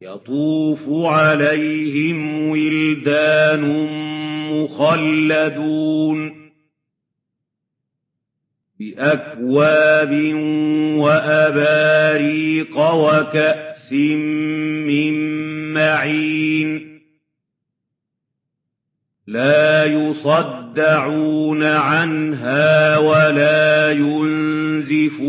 يطوف عليهم ولدان مخلدون بأكواب وأباريق وكأس من معين لا يصدعون عنها ولا ينزفون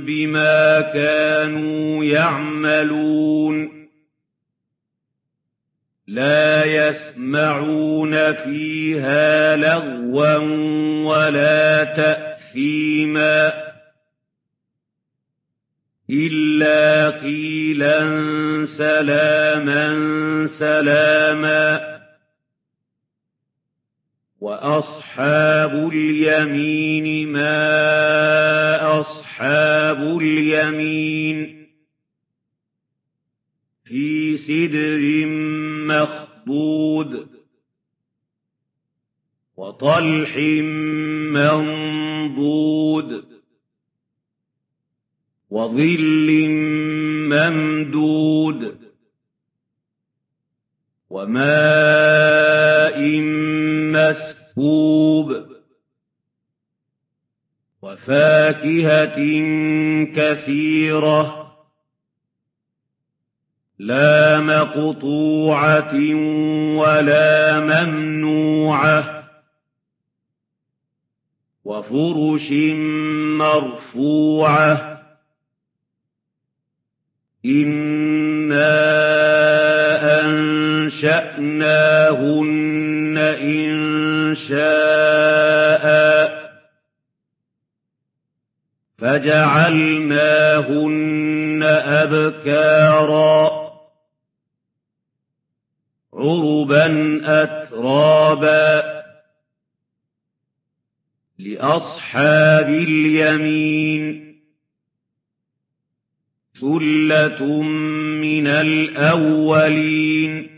بما كانوا يعملون لا يسمعون فيها لغوا ولا تأثيما إلا قيلا سلاما سلاما وأصحاب اليمين ما أصحاب اليمين في سدر مخضود وطلح منضود وظل ممدود وماء مسكوب وفاكهة كثيرة لا مقطوعة ولا ممنوعة وفرش مرفوعة إِنَّا أَنشَأْنَاهُنَّ إِنشَاءً فَجَعَلْنَاهُنَّ أَبْكَارًا. عُرُبًا أَتْرَابًا. لِأَصْحَابِ الْيَمِينِ. ثُلَّةٌ مِّنَ الْأَوَّلِينَ.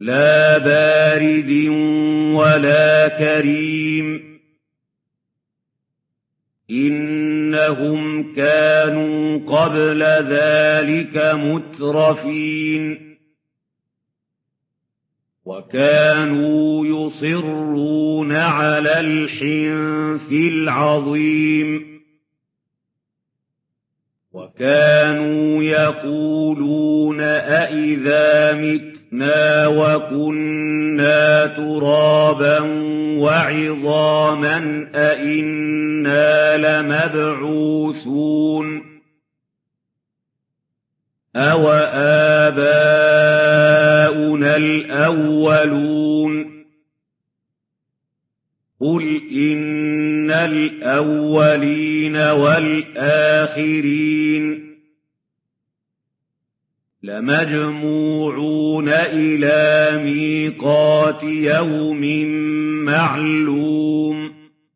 لَّا بَارِدٍ وَلَا كَرِيمٍ. إِنَّهُمْ كَانُوا قَبْلَ ذَٰلِكَ مُتْرَفِينَ. وَكَانُوا يُصِرُّونَ عَلَى الْحِنثِ الْعَظِيمِ. وَكَانُوا يَقُولُونَ أَإِذَا مِتْنَا وَكُنَّا تُرَابًا وَعِظَامًا أَإِنَّا لَمَبْعُوثُونَ أَوَآبَاؤُنَا الْأَوَّلُونَ قُلْ إِنَّ الْأَوَّلِينَ وَالْآخِرِينَ لَمَجْمُوعُونَ إِلَىٰ مِيقَاتِ يَوْمٍ مَّعْلُومٍ.